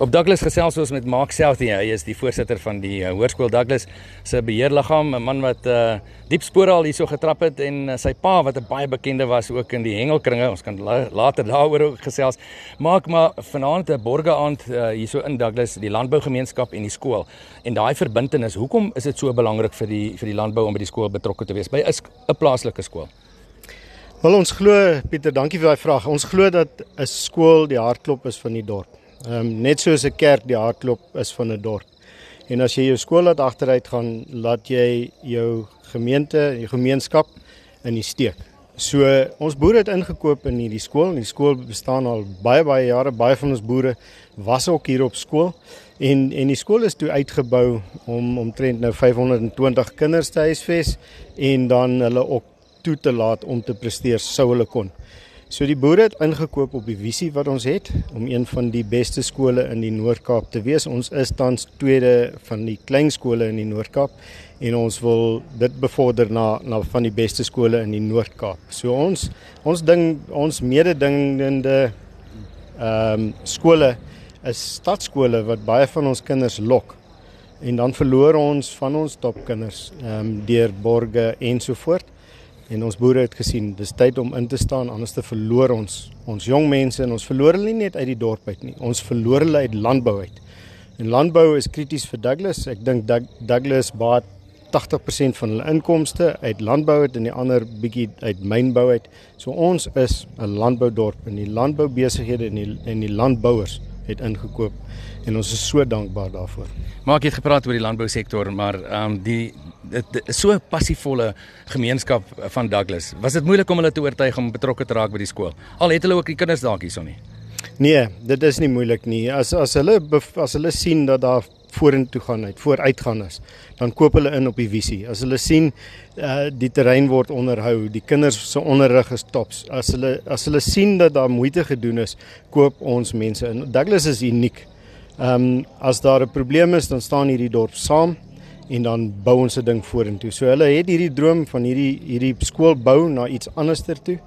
Op Douglas gesels ons met Mark Southey. Hy is die voorsitter van die uh, Hoërskool Douglas se beheerliggaam, 'n man wat uh, diep spore al hierso getrap het en uh, sy pa wat 'n baie bekende was ook in die hengelkringe. Ons kan la later daaroor ook gesels. Maak maar vanaand 'n borge aand uh, hierso in Douglas, die landbougemeenskap en die skool. En daai verbintenis, hoekom is dit so belangrik vir die vir die landbou om by die skool betrokke te wees by 'n plaaslike skool? Wel ons glo Pieter, dankie vir daai vraag. Ons glo dat 'n skool die hartklop is van die dorp. Ehm um, net soos 'n kerk die hartklop is van 'n dorp. En as jy jou skool laat agteruit gaan, laat jy jou gemeente, jou gemeenskap in die steek. So ons boere het ingekoop in hierdie skool. Die skool bestaan al baie baie jare. Baie van ons boere was ook hier op skool. En en die skool is toe uitgebou om omtrent nou 520 kinders te huisves en dan hulle ook toe te laat om te presteer sou hulle kon. So die boere het ingekoop op die visie wat ons het om een van die beste skole in die Noord-Kaap te wees. Ons is tans tweede van die klein skole in die Noord-Kaap en ons wil dit bevorder na na van die beste skole in die Noord-Kaap. So ons ons ding ons mededingende ehm um, skole is stadskole wat baie van ons kinders lok. En dan verloor ons van ons topkinders ehm um, deur borge ensovoorts. En ons boere het gesien, dis tyd om in te staan anders te verloor ons ons jong mense en ons verloor hulle nie net uit die dorp uit nie. Ons verloor hulle uit landbou uit. En landbou is krities vir Douglas. Ek dink Douglas baat 80% van hulle inkomste uit landbou uit en die ander bietjie uit mynbou uit. So ons is 'n landboudorp en die landboubesighede en die en die landbouers het ingekoop en ons is so dankbaar daarvoor. Maar ek het gepraat oor die landbousektor, maar ehm um, die dit is so 'n passievolle gemeenskap van Douglas. Was dit moeilik om hulle te oortuig om betrokke te raak by die skool? Al het hulle ook die kinders dalk hierson nie. Nee, dit is nie moeilik nie. As as hulle as hulle sien dat daar vorentoe gaan uit, vooruit gaan is, dan koop hulle in op die visie. As hulle sien uh die terrein word onderhou, die kinders se onderrig is tops. As hulle as hulle sien dat daar moeite gedoen is, koop ons mense in. Douglas is uniek. Ehm um, as daar 'n probleem is, dan staan hierdie dorp saam en dan bou ons 'n ding vorentoe. So hulle het hierdie droom van hierdie hierdie skool bou na iets anderster toe,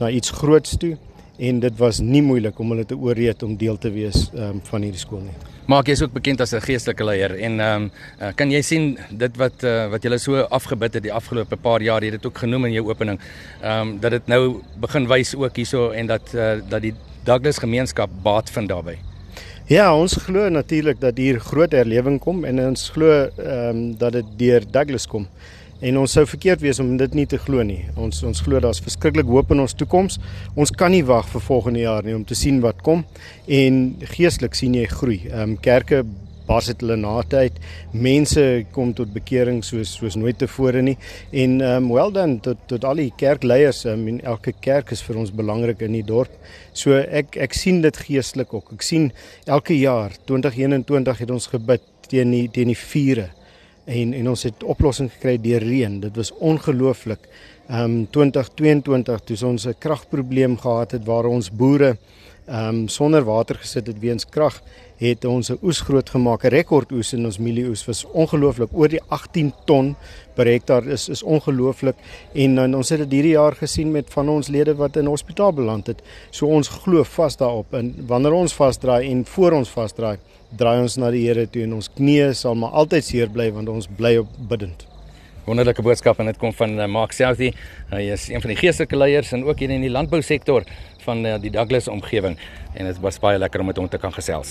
na iets groots toe en dit was nie moeilik om hulle te ooreed om deel te wees um, van hierdie skool nie. Maak jy is ook bekend as 'n geestelike leier en ehm um, uh, kan jy sien dit wat uh, wat julle so afgebid het die afgelope paar jaar, jy het dit ook genoem in jou opening, ehm um, dat dit nou begin wys ook hierso en dat uh, dat die Douglas gemeenskap baat vind daarbey. Ja, ons glo natuurlik dat hier groot herlewing kom en ons glo ehm um, dat dit deur Douglas kom. En ons sou verkeerd wees om dit nie te glo nie. Ons ons glo daar's verskriklik hoop in ons toekoms. Ons kan nie wag vir volgende jaar nie om te sien wat kom en geestelik sien jy groei. Ehm um, kerke bars het hulle na tyd. Mense kom tot bekering soos soos nooit tevore nie. En um well done tot tot al die kerkleiers. I mean elke kerk is vir ons belangrik in die dorp. So ek ek sien dit geestelik ook. Ek sien elke jaar 2021 het ons gebid teen die teen die vure en en ons het oplossing gekry deur reën. Dit was ongelooflik. Um 2022 toe ons 'n kragprobleem gehad het waar ons boere ehm um, sonder water gesit het weens krag het ons 'n oes groot gemaak, 'n rekord oes in ons mielieoes was ongelooflik oor die 18 ton per hektaar is is ongelooflik en, en ons het dit hierdie jaar gesien met van ons lede wat in hospitaal beland het. So ons glo vas daarop en wanneer ons vasdraai en voor ons vasdraai, draai ons na die Here toe en ons knieë sal maar altyd seer bly want ons bly op bidend. Wonderlike boodskap en dit kom van uh, Mark Southey. Hy is een van die geestelike leiers en ook hier in die landbousektor van uh, die Douglas omgewing en dit was baie lekker om met hom te kan gesels.